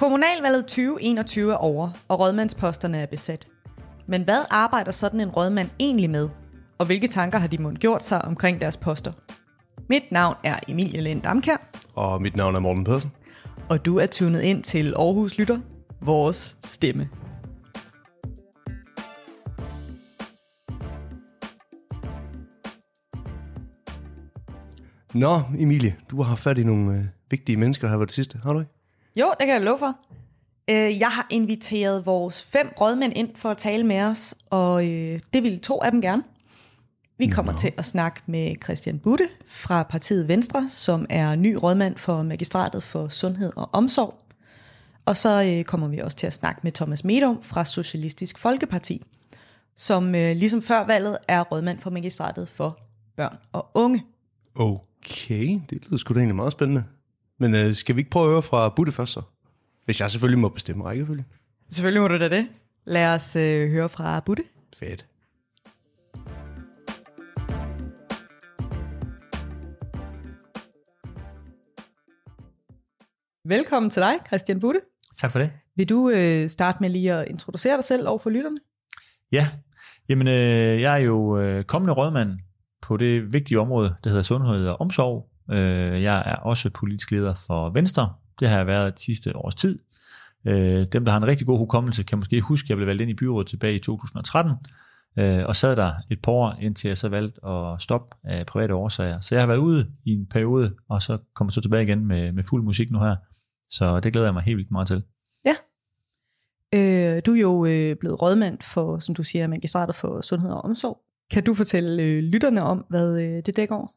Kommunalvalget 2021 er over, og rådmandsposterne er besat. Men hvad arbejder sådan en rådmand egentlig med? Og hvilke tanker har de måtte gjort sig omkring deres poster? Mit navn er Emilie Lind Damkær, Og mit navn er Morten Pedersen. og du er tunet ind til Aarhus Lytter, vores stemme. Nå, Emilie, du har haft fat i nogle øh, vigtige mennesker her ved det sidste, har du ikke? Jo, det kan jeg love for. Øh, Jeg har inviteret vores fem rådmænd ind for at tale med os, og øh, det ville to af dem gerne. Vi kommer til at snakke med Christian Butte fra partiet Venstre, som er ny rådmand for Magistratet for Sundhed og Omsorg. Og så øh, kommer vi også til at snakke med Thomas Medum fra Socialistisk Folkeparti, som ligesom før valget er rådmand for Magistratet for Børn og Unge. Okay, det lyder sgu da egentlig meget spændende. Men øh, skal vi ikke prøve at høre fra Butte først så? Hvis jeg selvfølgelig må bestemme rækkefølge. Selvfølgelig må du da det. Lad os øh, høre fra Butte. Fedt. Velkommen til dig, Christian Butte. Tak for det. Vil du øh, starte med lige at introducere dig selv over for lytterne? Ja, jamen øh, jeg er jo øh, kommende rådmand på det vigtige område, der hedder sundhed og omsorg. Øh, jeg er også politisk leder for Venstre. Det har jeg været de sidste års tid. Øh, dem, der har en rigtig god hukommelse, kan måske huske, at jeg blev valgt ind i byrådet tilbage i 2013, øh, og sad der et par år, indtil jeg så valgte at stoppe af private årsager. Så jeg har været ude i en periode, og så kommer så tilbage igen med, med fuld musik nu her. Så det glæder jeg mig helt vildt meget til. Øh, du er jo øh, blevet rådmand for, som du siger, magistratet for sundhed og omsorg. Kan du fortælle øh, lytterne om, hvad øh, det dækker over?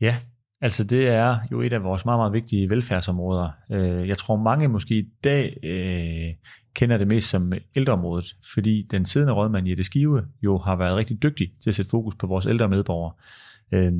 Ja, altså det er jo et af vores meget, meget vigtige velfærdsområder. Øh, jeg tror mange måske i dag øh, kender det mest som ældreområdet, fordi den siddende rådmand Jette Skive jo har været rigtig dygtig til at sætte fokus på vores ældre medborgere. Øh,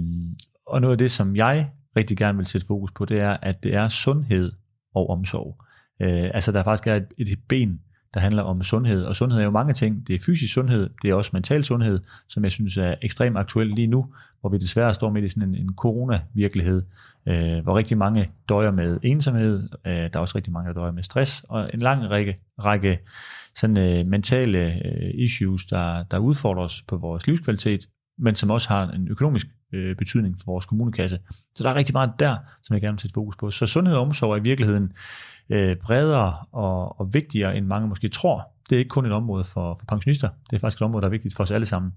Og noget af det, som jeg rigtig gerne vil sætte fokus på, det er, at det er sundhed og omsorg. Øh, Altså der faktisk er et, et ben, der handler om sundhed, og sundhed er jo mange ting. Det er fysisk sundhed, det er også mental sundhed, som jeg synes er ekstremt aktuelt lige nu, hvor vi desværre står midt i sådan en, en corona-virkelighed, øh, hvor rigtig mange døjer med ensomhed, øh, der er også rigtig mange, der døjer med stress, og en lang række, række sådan, øh, mentale øh, issues, der, der udfordrer os på vores livskvalitet, men som også har en økonomisk øh, betydning for vores kommunekasse. Så der er rigtig meget der, som jeg gerne vil sætte fokus på. Så sundhed og omsorg er i virkeligheden øh, bredere og, og vigtigere, end mange måske tror. Det er ikke kun et område for, for pensionister. Det er faktisk et område, der er vigtigt for os alle sammen.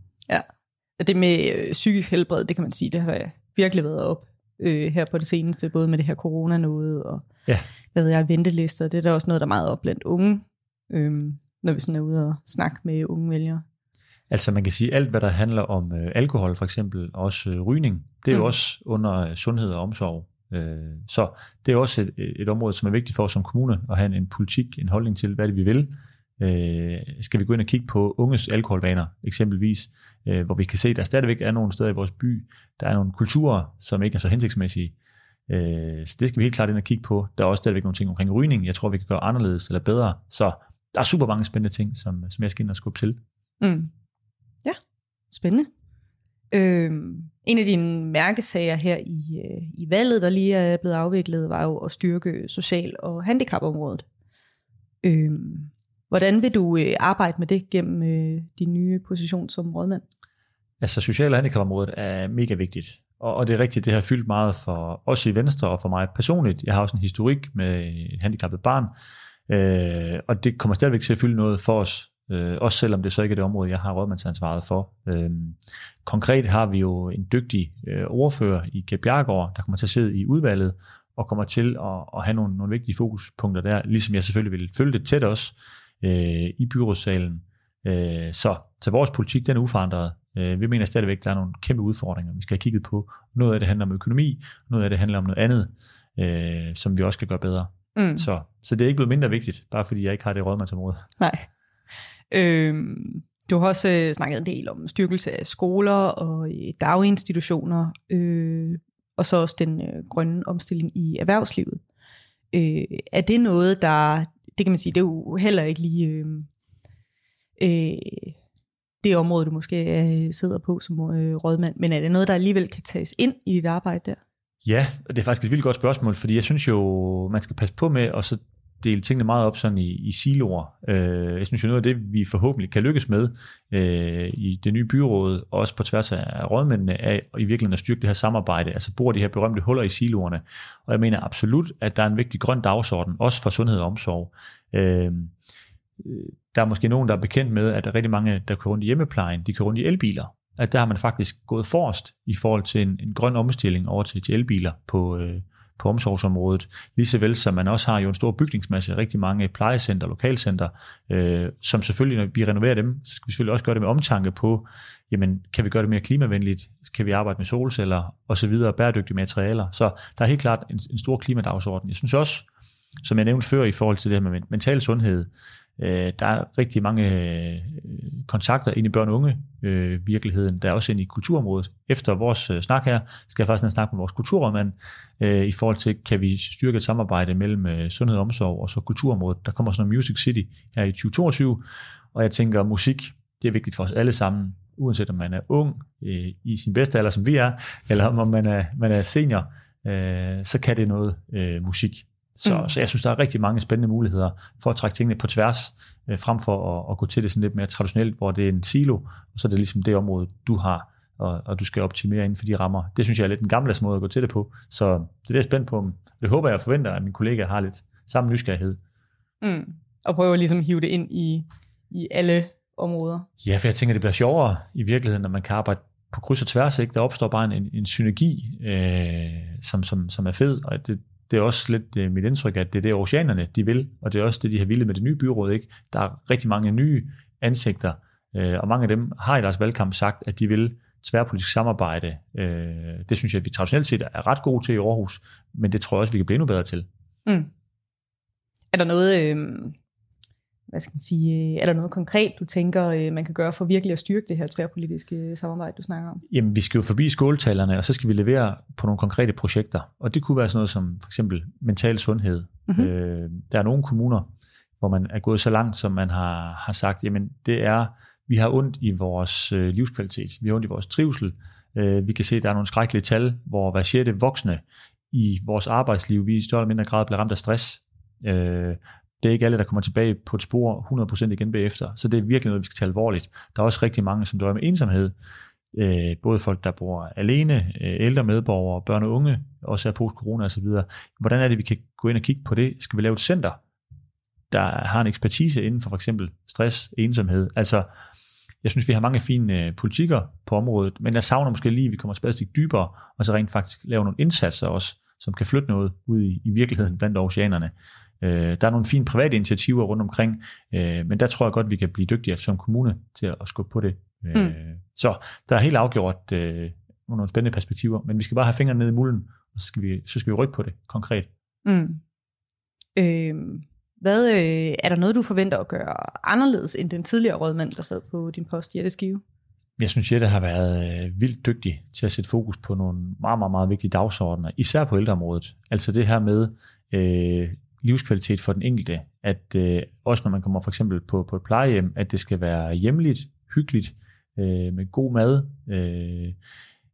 Det med øh, psykisk helbred, det kan man sige, det har virkelig været op øh, her på det seneste, både med det her corona noget, og Ja. hvad ved jeg, ventelister. Det er da også noget, der er meget op blandt unge, øh, når vi sådan er ude og snakke med unge vælgere. Altså man kan sige, alt hvad der handler om øh, alkohol for eksempel, også øh, rygning, det er mm. Jo også under øh, sundhed og omsorg. Øh, så det er også et, et område, som er vigtigt for os som kommune, at have en, en politik, en holdning til, hvad det vi vil. Øh, skal vi gå ind og kigge på unges alkoholvaner eksempelvis, øh, hvor vi kan se, at der stadigvæk er nogle steder i vores by, der er nogle kulturer, som ikke er så hensigtsmæssige. Øh, så det skal vi helt klart ind og kigge på. Der er også stadigvæk nogle ting omkring rygning, jeg tror, vi kan gøre anderledes eller bedre. Så der er super mange spændende ting, som, som jeg skal ind og skubbe til. Mm. Spændende. Øhm, en af dine mærkesager her i, øh, i valget, der lige er blevet afviklet, var jo at styrke social- og handicapområdet. Øhm, hvordan vil du øh, arbejde med det gennem øh, din nye position som rådmand? Altså social- og handicapområdet er mega vigtigt. Og, og det er rigtigt, det har fyldt meget for os i Venstre og for mig personligt. Jeg har også en historik med et handicappet barn, øh, og det kommer stadigvæk til at fylde noget for os, øh, også selvom det så ikke er det område, jeg har rådmandsansvaret for. Øh, konkret har vi jo en dygtig øh, ordfører i Kæb Bjergård, der kommer til at sidde i udvalget, og kommer til at, at have nogle, nogle vigtige fokuspunkter der, ligesom jeg selvfølgelig vil følge det tæt også øh, i byrådssalen. Øh, så, så vores politik, den er uforandret. Øh, vi mener stadigvæk, at der er nogle kæmpe udfordringer, vi skal have kigget på. Noget af det handler om økonomi, noget af det handler om noget andet, øh, som vi også skal gøre bedre. Mm. Så, så det er ikke blevet mindre vigtigt, bare fordi jeg ikke har det rådmandsområde. Nej. Øhm, du har også øh, snakket en del om styrkelse af skoler og øh, daginstitutioner, øh, og så også den øh, grønne omstilling i erhvervslivet. Øh, er det noget, der, det kan man sige, det er jo heller ikke lige øh, øh, det område, du måske øh, sidder på som øh, rådmand, men er det noget, der alligevel kan tages ind i dit arbejde der? Ja, og det er faktisk et vildt godt spørgsmål, fordi jeg synes jo, man skal passe på med at så dele tingene meget op sådan i, i siloer. Øh, jeg synes jo noget af det, vi forhåbentlig kan lykkes med øh, i det nye byråd, og også på tværs af rådmændene, er i virkeligheden at styrke det her samarbejde, altså bor de her berømte huller i siloerne. Og jeg mener absolut, at der er en vigtig grøn dagsorden, også for sundhed og omsorg. Øh, der er måske nogen, der er bekendt med, at der er rigtig mange, der kører rundt i hjemmeplejen, de kører rundt i elbiler. At der har man faktisk gået forrest i forhold til en, en grøn omstilling over til, til elbiler på, øh, på omsorgsområdet, lige så vel som man også har jo en stor bygningsmasse, rigtig mange plejecenter, lokalcenter, øh, som selvfølgelig, når vi renoverer dem, så skal vi selvfølgelig også gøre det med omtanke på, jamen, kan vi gøre det mere klimavenligt, kan vi arbejde med solceller og så videre, bæredygtige materialer. Så der er helt klart en, en stor klimadagsorden. Jeg synes også, som jeg nævnte før i forhold til det her med mental sundhed, Øh, der er rigtig mange øh, kontakter ind i børn- og unge øh, virkeligheden. Der er også ind i kulturområdet. Efter vores øh, snak her, skal jeg faktisk snakke med vores kulturrådmand øh, i forhold til, kan vi styrke et samarbejde mellem øh, sundhed og omsorg og så kulturområdet. Der kommer sådan noget Music City her i 2022, og jeg tænker, musik, det er vigtigt for os alle sammen, uanset om man er ung øh, i sin bedste alder, som vi er, eller om man er, man er senior, øh, så kan det noget øh, musik. Så, mm. så jeg synes, der er rigtig mange spændende muligheder for at trække tingene på tværs, øh, frem for at, at gå til det sådan lidt mere traditionelt, hvor det er en silo, og så er det ligesom det område, du har, og, og du skal optimere inden for de rammer. Det synes jeg er lidt en gammeldags måde at gå til det på, så det er det, jeg er spændt på. Det håber jeg forventer, at mine kollegaer har lidt samme nysgerrighed. Mm. Og prøve ligesom at hive det ind i, i alle områder. Ja, for jeg tænker, det bliver sjovere i virkeligheden, når man kan arbejde på kryds og tværs. Ikke? Der opstår bare en, en synergi, øh, som, som, som er fed, og det, det er også lidt øh, mit indtryk, at det er det, oceanerne de vil, og det er også det, de har ville med det nye byråd. Ikke? Der er rigtig mange nye ansigter, øh, og mange af dem har i deres valgkamp sagt, at de vil tværpolitisk samarbejde. Øh, det synes jeg, at vi traditionelt set er ret gode til i Aarhus, men det tror jeg også, vi kan blive endnu bedre til. Mm. Er der noget, øh, hvad skal man sige, øh, er der noget konkret, du tænker, øh, man kan gøre for virkelig at styrke det her tværpolitiske samarbejde, du snakker om? Jamen, vi skal jo forbi skåltalerne, og så skal vi levere på nogle konkrete projekter. Og det kunne være sådan noget som for eksempel mental sundhed. Mm-hmm. Øh, der er nogle kommuner, hvor man er gået så langt, som man har, har sagt, jamen det er, vi har ondt i vores øh, livskvalitet, vi har ondt i vores trivsel. Øh, vi kan se, at der er nogle skrækkelige tal, hvor hver sjette voksne i vores arbejdsliv, vi i større eller mindre grad bliver ramt af stress. Øh, det er ikke alle, der kommer tilbage på et spor 100% igen bagefter. Så det er virkelig noget, vi skal tage alvorligt. Der er også rigtig mange, som dør med ensomhed. Øh, både folk, der bor alene, øh, ældre medborgere, børn og unge, også er post-corona osv. Hvordan er det, vi kan gå ind og kigge på det? Skal vi lave et center, der har en ekspertise inden for for eksempel stress, ensomhed? Altså, jeg synes, vi har mange fine øh, politikker på området, men jeg savner måske lige, at vi kommer spadestik dybere, og så rent faktisk lave nogle indsatser også, som kan flytte noget ud i, i virkeligheden blandt oceanerne. Øh, der er nogle fine private initiativer rundt omkring, øh, men der tror jeg godt, vi kan blive dygtigere som kommune til at, at skubbe på det. Øh, mm. Så der er helt afgjort øh, nogle spændende perspektiver, men vi skal bare have fingrene ned i mulden, og så skal vi, så skal vi rykke på det konkret. Mm. Øh, hvad, øh, er der noget, du forventer at gøre anderledes end den tidligere rådmand, der sad på din post, Jette Skive? Jeg synes, Jette har været øh, vildt dygtig til at sætte fokus på nogle meget, meget, meget vigtige dagsordner, især på ældreområdet. Altså det her med øh, livskvalitet for den enkelte. At øh, også når man kommer for eksempel på, på et plejehjem, at det skal være hjemligt, hyggeligt, øh, med god mad, øh,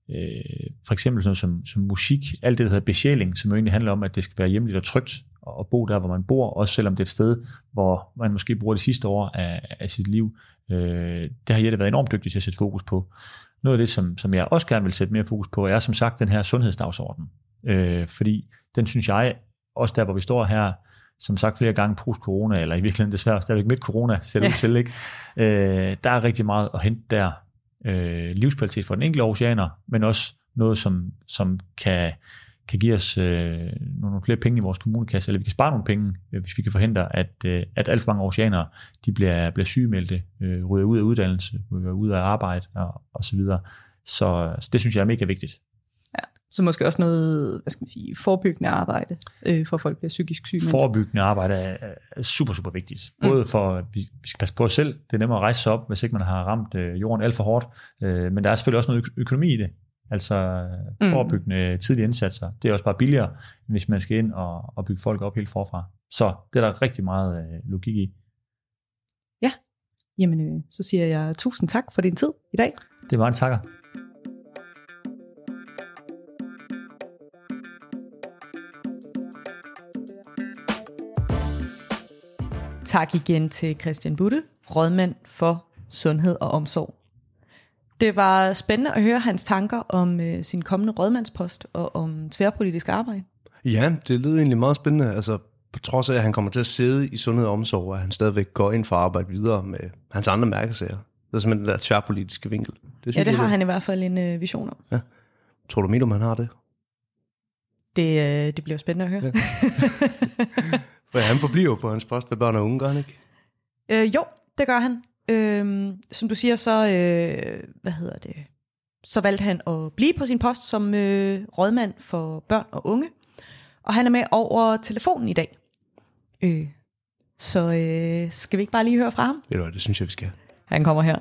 øh, for eksempel sådan noget som, som musik, alt det, der hedder besjæling, som jo egentlig handler om, at det skal være hjemligt og trygt at bo der, hvor man bor, også selvom det er et sted, hvor man måske bruger det sidste år af, af sit liv. Øh, det har Jette været enormt dygtig til at sætte fokus på. Noget af det, som, som jeg også gerne vil sætte mere fokus på, er som sagt den her sundhedsdagsorden. Øh, fordi den synes jeg også der, hvor vi står her, som sagt flere gange post-corona, eller i virkeligheden desværre stadigvæk midt corona, ser det ja. til, ikke? Øh, der er rigtig meget at hente der. Øh, livskvalitet for den enkelte oceaner, men også noget, som, som kan, kan give os øh, nogle flere penge i vores kommunekasse, eller vi kan spare nogle penge, øh, hvis vi kan forhindre, at, øh, at alt for mange oceanere, de bliver, bliver sygemeldte, øh, ryger ud af uddannelse, ryger ud af arbejde og, og så videre. Så, så det synes jeg er mega vigtigt. Så måske også noget, hvad skal man sige, forebyggende arbejde, øh, for at folk bliver psykisk syge. Forebyggende arbejde er, er super, super vigtigt. Mm. Både for, at vi, vi skal passe på os selv, det er nemmere at rejse sig op, hvis ikke man har ramt øh, jorden alt for hårdt, øh, men der er selvfølgelig også noget økonomi i det. Altså mm. forebyggende tidlige indsatser, det er også bare billigere, end hvis man skal ind og, og bygge folk op helt forfra. Så det er der rigtig meget øh, logik i. Ja, jamen øh, så siger jeg tusind tak for din tid i dag. Det var en takker. Tak igen til Christian Butte, rådmand for sundhed og omsorg. Det var spændende at høre hans tanker om øh, sin kommende rådmandspost og om tværpolitisk arbejde. Ja, det lyder egentlig meget spændende. Altså, på trods af, at han kommer til at sidde i sundhed og omsorg, at han stadigvæk går ind for at arbejde videre med hans andre mærkesager. Det er simpelthen den der tværpolitiske vinkel. Det Ja, synes det jeg, har han i hvert fald en øh, vision om. Tror du, Midum, han har det? Det, øh, det bliver spændende at høre. For han forbliver på hans post ved børn og unge, gør han ikke? Øh, jo, det gør han. Øhm, som du siger, så, øh, hvad hedder det, så valgte han at blive på sin post som øh, rådmand for børn og unge. Og han er med over telefonen i dag. Øh, så øh, skal vi ikke bare lige høre fra ham? Hvad, det synes jeg, vi skal. Han kommer her.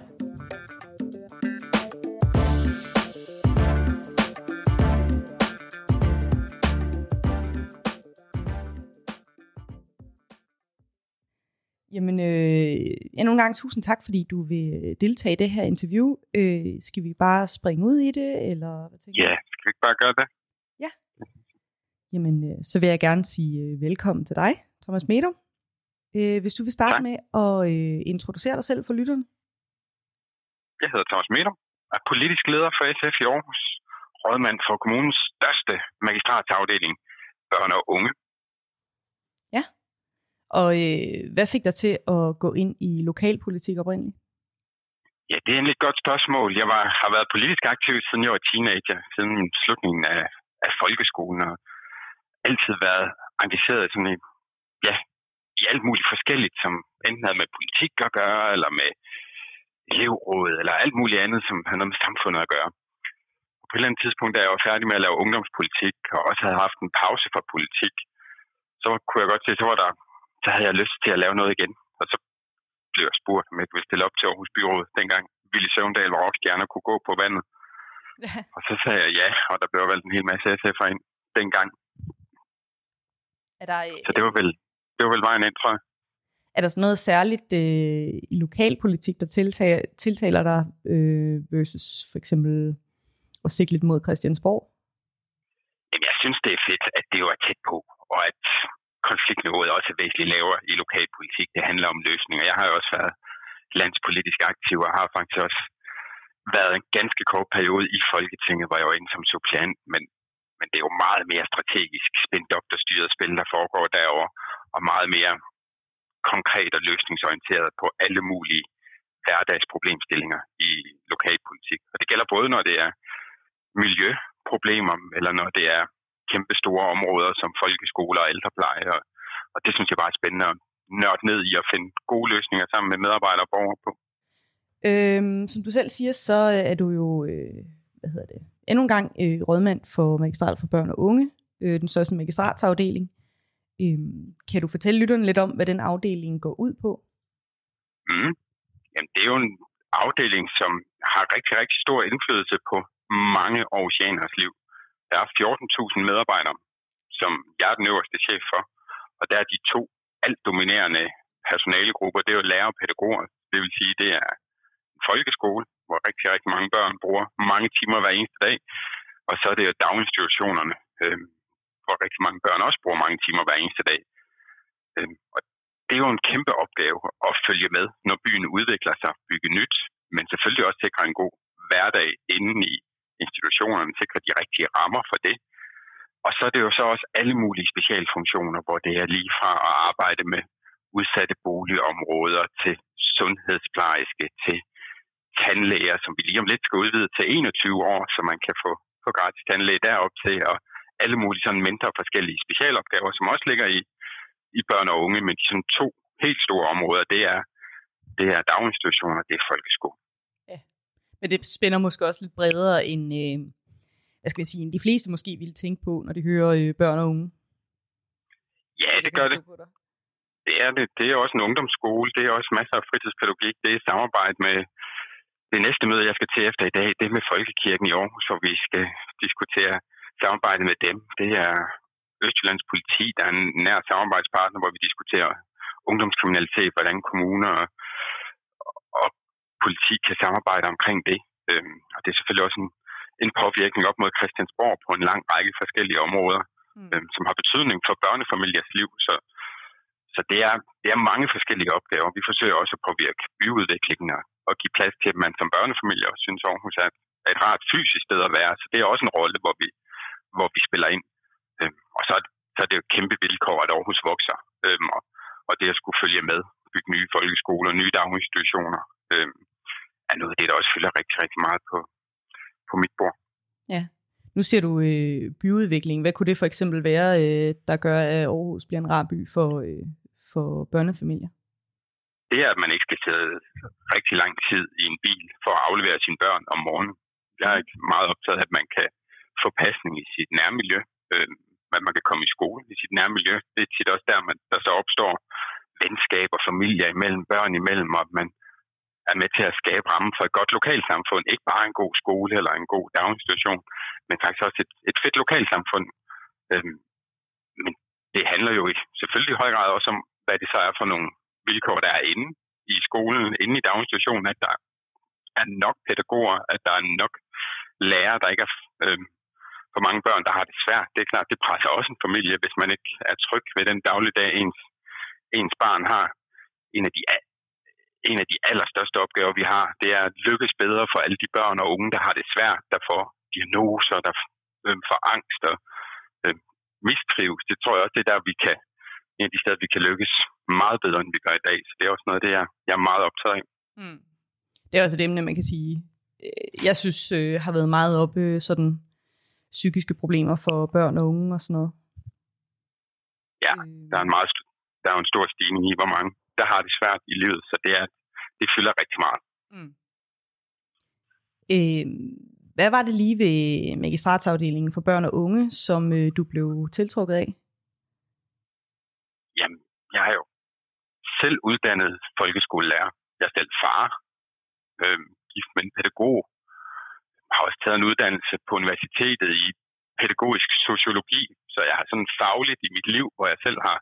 Jamen, øh, endnu en gang tusind tak, fordi du vil deltage i det her interview. Øh, skal vi bare springe ud i det, eller hvad tænker Ja, skal vi ikke bare gøre det? Jamen, øh, så vil jeg gerne sige øh, velkommen til dig, Thomas Medum. Øh, hvis du vil starte Tak. med at øh, introducere dig selv for lytterne. Jeg hedder Thomas Medum, er politisk leder for SF i Aarhus, rådmand for kommunens største magistratsafdeling, børn og unge. Og øh, hvad fik dig til at gå ind i lokalpolitik oprindeligt? Ja, det er egentlig et godt spørgsmål. Jeg var, har været politisk aktiv, siden jeg var teenager, siden slutningen af, af folkeskolen, og altid været engageret sådan i, ja, i alt muligt forskelligt, som enten havde med politik at gøre, eller med elevråd, eller alt muligt andet, som havde noget med samfundet at gøre. Og på et eller andet tidspunkt, da jeg var færdig med at lave ungdomspolitik, og også havde haft en pause fra politik, så kunne jeg godt se, så var der så havde jeg lyst til at lave noget igen. Og så blev jeg spurgt, om jeg ville stille op til Aarhus Byråd dengang. Ville Søvndal var rockstjerne og kunne gå på vandet. Og så sagde jeg ja, og der blev valgt en hel masse SF'er ind dengang. Er der, Så det var vel, det var vel vejen ind, tror jeg. er der sådan noget særligt øh, i lokalpolitik, der tiltaler, tiltaler dig øh, versus for eksempel at sigte lidt mod Christiansborg? Jamen, jeg synes, det er fedt, at det jo er tæt på, og at konfliktniveauet også er væsentligt lavere i lokalpolitik. Det handler om løsninger. Jeg har jo også været landspolitisk aktiv, og har faktisk også været en ganske kort periode i Folketinget, hvor jeg var inde som suppleant, men, men det er jo meget mere strategisk spin-doktorstyret spil, der foregår derovre, og meget mere konkret og løsningsorienteret på alle mulige hverdagsproblemstillinger i lokalpolitik. Og det gælder både, når det er miljøproblemer, eller når det er kæmpe store områder som folkeskoler og ældrepleje. Og, og det synes jeg bare er spændende at nørde ned i at finde gode løsninger sammen med medarbejdere og borgere på. Øhm, som du selv siger, så er du jo, øh, hvad hedder det, endnu en gang øh, rådmand for magistrat for børn og unge, øh, den største magistratsafdeling. Øhm, kan du fortælle lytterne lidt om, hvad den afdeling går ud på? Mm. Jamen, det er jo en afdeling, som har rigtig, rigtig stor indflydelse på mange oceaners liv. Der er 14.000 medarbejdere, som jeg er den øverste chef for, og der er de to alt dominerende personalegrupper, det er jo lærer og pædagoger. Det vil sige, det er en folkeskole, hvor rigtig, rigtig mange børn bruger mange timer hver eneste dag, og så er det jo daginstitutionerne, øh, hvor rigtig mange børn også bruger mange timer hver eneste dag. Øh, og det er jo en kæmpe opgave at følge med, når byen udvikler sig, bygge nyt, men selvfølgelig også sikre en god hverdag inden i institutionerne, sikrer de rigtige rammer for det. Og så er det jo så også alle mulige specialfunktioner, hvor det er lige fra at arbejde med udsatte boligområder til sundhedsplejerske, til tandlæger, som vi lige om lidt skal udvide til 21 år, så man kan få, få gratis tandlæge derop til, og alle mulige sådan mindre forskellige specialopgaver, som også ligger i, i børn og unge, men de sådan to helt store områder, det er, det er daginstitutioner, det er folkeskole. Men det spænder måske også lidt bredere end, øh, hvad skal jeg sige, end de fleste måske ville tænke på, når de hører øh, børn og unge. Ja, det gør det. Det er det. Det er også en ungdomsskole. Det er også masser af fritidspædagogik. Det er samarbejde med det næste møde, jeg skal til efter i dag. Det er med Folkekirken i Aarhus, hvor vi skal diskutere samarbejde med dem. Det er Østjyllands politi, der er en nær samarbejdspartner, hvor vi diskuterer ungdomskriminalitet, hvordan kommuner og politi kan samarbejde omkring det. Øhm, og det er selvfølgelig også en, en påvirkning op mod Christiansborg på en lang række forskellige områder, mm. øhm, som har betydning for børnefamiliers liv. Så, så det er, det er mange forskellige opgaver. Vi forsøger også at påvirke byudviklingen og give plads til, at man som børnefamilie også synes, Aarhus er et rart fysisk sted at være. Så det er også en rolle, hvor vi, hvor vi spiller ind. Øhm, og så er, det, så er det jo et kæmpe vilkår, at Aarhus vokser. Øhm, og, og det at skulle følge med, bygge nye folkeskoler, nye daginstitutioner, øhm, er noget af det, der også fylder rigtig, rigtig meget på, på mit bord. Ja. Nu ser du øh, byudvikling. Hvad kunne det for eksempel være, øh, der gør, at Aarhus bliver en rar by for, øh, for børnefamilier? Det er, at man ikke skal sidde rigtig lang tid i en bil for at aflevere sine børn om morgenen. Jeg er ikke meget optaget af, at man kan få pasning i sit nærmiljø. Øh, at man kan komme i skole i sit nærmiljø. Det er tit også der, man, der så opstår venskab og familier imellem, børn imellem, og man er med til at skabe rammen for et godt lokalsamfund. Ikke bare en god skole eller en god daginstitution, men faktisk også et, et fedt lokalsamfund. Øhm, men det handler jo i, selvfølgelig i høj grad også om, hvad det så er for nogle vilkår, der er inde i skolen, inde i daginstitutionen, at der er nok pædagoger, at der er nok lærere, der ikke er øhm, for mange børn, der har det svært. Det er klart, det presser også en familie, hvis man ikke er tryg ved den dagligdag, ens, ens barn har. En af de en af de allerstørste opgaver, vi har, det er at lykkes bedre for alle de børn og unge, der har det svært, der får diagnoser, der øh, får angst og øh, mistrives. Det tror jeg også, det er der, vi kan, en af de steder, vi kan lykkes meget bedre, end vi gør i dag. Så det er også noget af det, jeg, jeg er meget optaget af. Mm. Det er også et emne, man kan sige, øh, jeg synes øh, har været meget oppe sådan psykiske problemer for børn og unge og sådan noget. Ja, der er en meget der er en stor stigning i, hvor mange der har det svært i livet, så det, er, det fylder rigtig meget. Mm. Øh, hvad var det lige ved magistratsafdelingen for børn og unge, som øh, du blev tiltrukket af? Jamen, jeg er jo selv uddannet folkeskolelærer. Jeg er selv far, øh, gift med en pædagog. Jeg har også taget en uddannelse på universitetet i pædagogisk sociologi, så jeg har sådan fagligt i mit liv, hvor jeg selv har,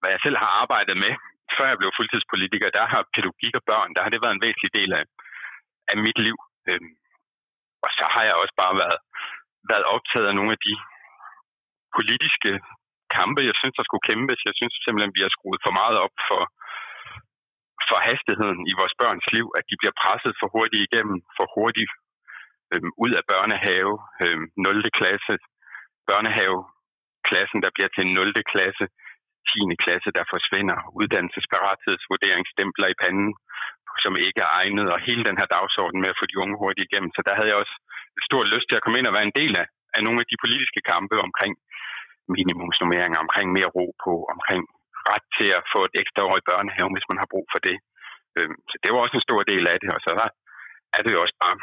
hvad jeg selv har arbejdet med, før jeg blev fuldtidspolitiker, der har pædagogik og børn, der har det været en væsentlig del af, af mit liv. Øhm, og så har jeg også bare været, været optaget af nogle af de politiske kampe, jeg synes, der skulle kæmpes. Jeg synes simpelthen, vi har skruet for meget op for, for hastigheden i vores børns liv, at de bliver presset for hurtigt igennem, for hurtigt øhm, ud af børnehave, øhm, 0. klasse, børnehave, klassen, der bliver til 0. klasse, 10. klasse, der forsvinder, uddannelsesparathedsvurderingsstempler i panden, som ikke er egnet, og hele den her dagsorden med at få de unge hurtigt igennem. Så der havde jeg også stor lyst til at komme ind og være en del af, af nogle af de politiske kampe omkring minimumsnummeringer, omkring mere ro på, omkring ret til at få et ekstra år i børnehave, hvis man har brug for det. Øhm, så det var også en stor del af det, og så er det jo også bare,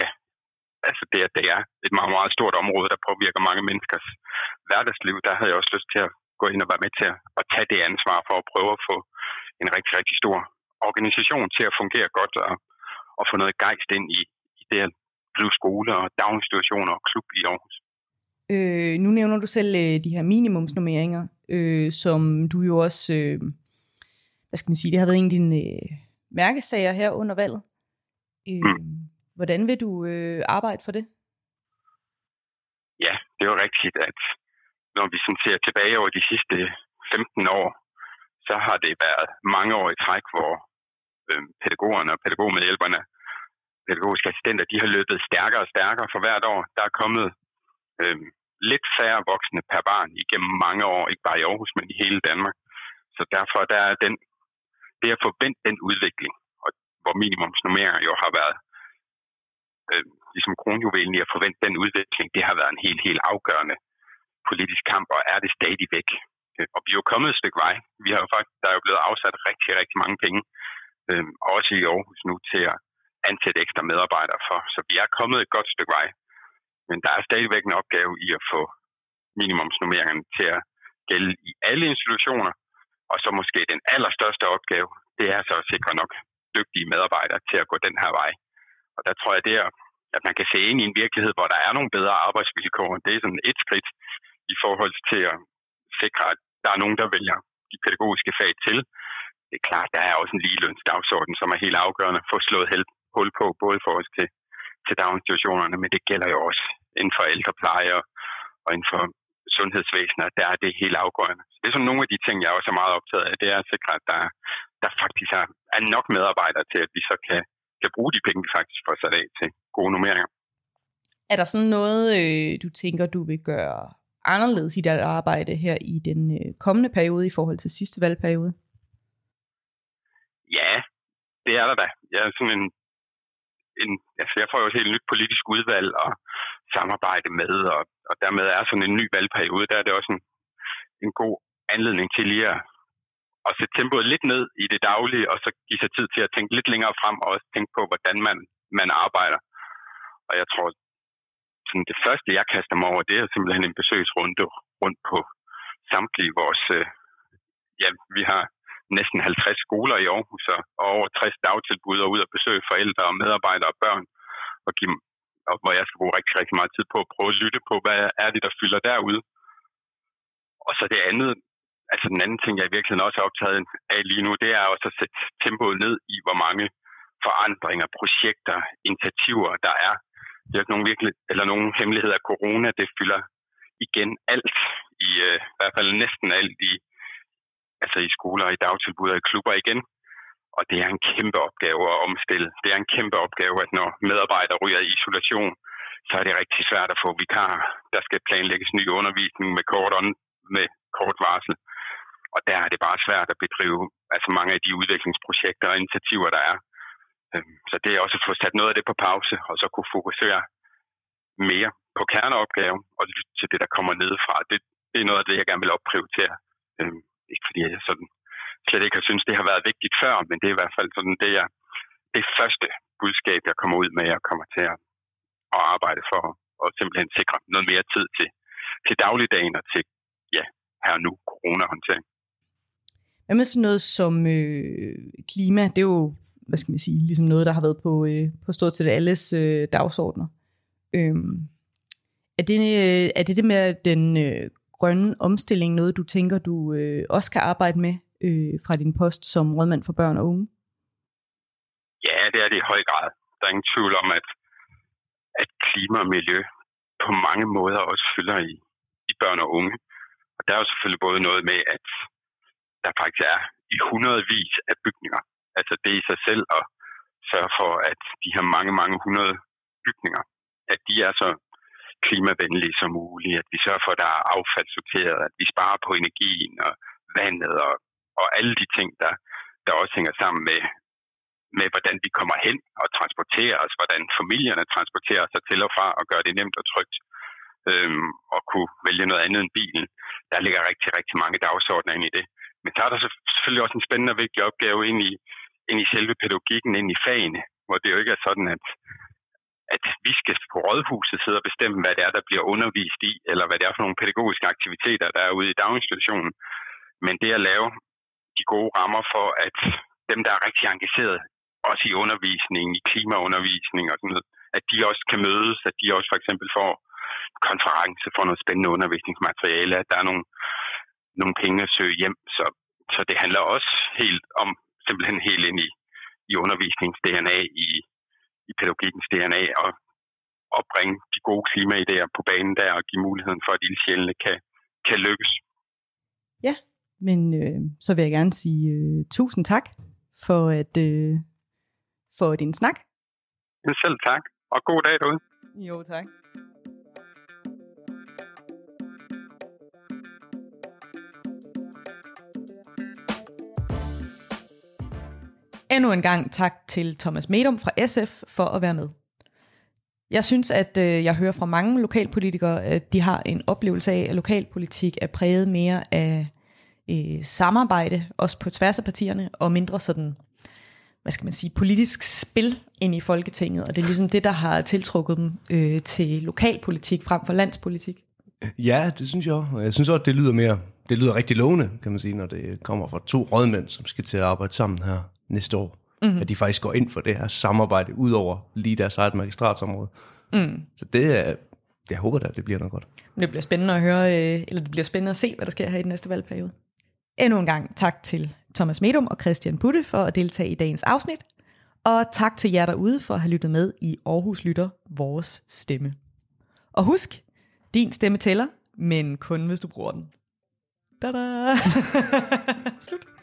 ja, altså det, at det er et meget, meget stort område, der påvirker mange menneskers hverdagsliv, der havde jeg også lyst til at gå ind og være med til at, at tage det ansvar for at prøve at få en rigtig, rigtig stor organisation til at fungere godt og, og få noget gejst ind i, i det at drive skole og daginstitutioner og klub i Aarhus. Øh, nu nævner du selv øh, de her minimumsnummeringer, øh, som du jo også, øh, hvad skal man sige, det har været en af dine øh, mærkesager her under valget. Øh, mm. Hvordan vil du øh, arbejde for det? Ja, det er jo rigtigt, at når vi sådan ser tilbage over de sidste 15 år, så har det været mange år i træk, hvor øh, pædagogerne og pædagogmedhjælperne, pædagogiske assistenter, de har løbet stærkere og stærkere for hvert år. Der er kommet øh, lidt færre voksne per barn igennem mange år, ikke bare i Aarhus, men i hele Danmark. Så derfor der er den, det at forvente den udvikling, og hvor minimumsnummeringer jo har været øh, ligesom kronjuvelen i at forvente den udvikling, det har været en helt, helt afgørende politisk kamp, og er det stadig væk. Øh, og vi er jo kommet et stykke vej. Vi har jo faktisk, der er jo blevet afsat rigtig, rigtig mange penge, øh, også i Aarhus nu, til at ansætte ekstra medarbejdere for. Så vi er kommet et godt stykke vej. Men der er stadigvæk en opgave i at få minimumsnummeringerne til at gælde i alle institutioner. Og så måske den allerstørste opgave, det er så at sikre nok dygtige medarbejdere til at gå den her vej. Og der tror jeg, det er, at man kan se ind i en virkelighed, hvor der er nogle bedre arbejdsvilkår. Det er sådan et skridt i forhold til at sikre, at der er nogen, der vælger de pædagogiske fag til. Det er klart, der er også en ligelønsdagsorden, som er helt afgørende for at slå hul på, både for os til, til daginstitutionerne, men det gælder jo også inden for ældrepleje og, og inden for sundhedsvæsenet, der er det helt afgørende. Så det er sådan nogle af de ting, jeg også er meget optaget af. Det er at sikre, at der, der faktisk er, er nok medarbejdere til, at vi så kan, kan bruge de penge, vi faktisk får sat af til gode nummeringer. Er der sådan noget, øh, du tænker, du vil gøre anderledes i dit arbejde her i den øh, kommende periode i forhold til sidste valgperiode? Ja, det er der da. Jeg er sådan en, en altså jeg får jo et helt nyt politisk udvalg og samarbejde med, og, og dermed er sådan en ny valgperiode, der er det også en, en god anledning til lige at, at sætte tempoet lidt ned i det daglige, og så give sig tid til at tænke lidt længere frem, og også tænke på, hvordan man, man arbejder. Og jeg tror, sådan det første, jeg kaster mig over, det er simpelthen en besøgsrunde rundt på samtlige vores... Øh, ja, vi har næsten 50 skoler i Aarhus og over 60 dagtilbud og ud at besøge forældre og medarbejdere og børn, og, give, og hvor jeg skal bruge rigtig, rigtig meget tid på at prøve at lytte på, hvad er det, der fylder derude. Og så det andet, altså den anden ting, jeg i virkeligheden også er optaget af lige nu, det er også at sætte tempoet ned i, hvor mange forandringer, projekter, initiativer, der er. Det er ikke nogen, virkelig, eller nogen hemmelighed af corona, det fylder igen alt, i, øh, i hvert fald næsten alt i, altså i skoler, i dagtilbud og i klubber igen. Og det er en kæmpe opgave at omstille. Det er en kæmpe opgave, at når medarbejdere ryger i isolation, så er det rigtig svært at få vikar. Der skal planlægges ny undervisning med kort, on, med kort varsel. Og der er det bare svært at bedrive altså mange af de udviklingsprojekter og initiativer, der er. Øhm, så det er også at få sat noget af det på pause, og så kunne fokusere mere på kerneopgaven og lytte til det, der kommer nedefra. Det, det er noget af det, jeg gerne vil opprioritere. Øhm, ikke fordi jeg sådan slet ikke har synes, det har været vigtigt før, men det er i hvert fald sådan det, jeg, det første budskab, jeg kommer ud med, jeg kommer til at, at arbejde for at simpelthen sikre noget mere tid til, til dagligdagen og til ja, her nu coronahåndtering. Hvad med sådan noget som øh, klima? Det er jo, hvad skal man sige, ligesom noget, der har været på, øh, på stort set alles øh, dagsordner. Øhm, er, det, øh, er det det med den øh, grønne omstilling noget, du tænker, du øh, også kan arbejde med øh, fra din post som rådmand for børn og unge? Ja, det er det i høj grad. Der er ingen tvivl om, at, at klima og miljø på mange måder også fylder i, i børn og unge. Og der er jo selvfølgelig både noget med, at der faktisk er i hundredvis af bygninger. Altså det i sig selv at sørge for, at de her mange, mange hundrede bygninger, at de er så klimavenlige som muligt, at vi sørger for, at der er affaldssorteret, at vi sparer på energien og vandet og, og alle de ting, der, der også hænger sammen med, med, hvordan vi kommer hen og transporterer os, hvordan familierne transporterer sig til og fra og gør det nemt og trygt øhm, og kunne vælge noget andet end bilen. Der ligger rigtig, rigtig mange dagsordner ind i det. Men så er der selvfølgelig også en spændende og vigtig opgave ind i, ind i selve pædagogikken, ind i fagene, hvor det jo ikke er sådan, at, at vi skal på rådhuset sidde og bestemme, hvad det er, der bliver undervist i, eller hvad det er for nogle pædagogiske aktiviteter, der er ude i daginstitutionen. Men det at lave de gode rammer for, at dem, der er rigtig engageret, også i undervisning, i klimaundervisning og sådan noget, at de også kan mødes, at de også for eksempel får konference, får noget spændende undervisningsmateriale, at der er nogle, nogle penge at søge hjem. Så, så det handler også helt om simpelthen helt ind i, i undervisnings-DNA, i, i pædagogikkens DNA, og, og bringe de gode klimaidéer på banen der, og give muligheden for, at ildsjælene kan, kan lykkes. Ja, men øh, så vil jeg gerne sige øh, tusind tak for, at, øh, for din snak. Selv tak, og god dag derude. Jo, tak. Endnu en gang tak til Thomas Medum fra SF for at være med. Jeg synes, at øh, jeg hører fra mange lokalpolitikere, at de har en oplevelse af, at lokalpolitik er præget mere af øh, samarbejde, også på tværs af partierne, og mindre sådan, hvad skal man sige, politisk spil ind i Folketinget. Og det er ligesom det, der har tiltrukket dem øh, til lokalpolitik frem for landspolitik. Ja, det synes jeg også. Jeg synes også, det lyder mere, det lyder rigtig lovende, kan man sige, når det kommer fra to rådmænd, som skal til at arbejde sammen her næste år. Mm-hmm. At de faktisk går ind for det her samarbejde, ud over lige deres eget magistratsområde. Mm. Så det er, jeg håber da, at det bliver noget godt. Det bliver spændende at høre, øh, eller det bliver spændende at se, hvad der sker her i den næste valgperiode. Endnu en gang tak til Thomas Medum og Christian Butte for at deltage i dagens afsnit. Og tak til jer derude for at have lyttet med i Aarhus Lytter, vores stemme. Og husk, din stemme tæller, men kun hvis du bruger den. Da-da. Slut.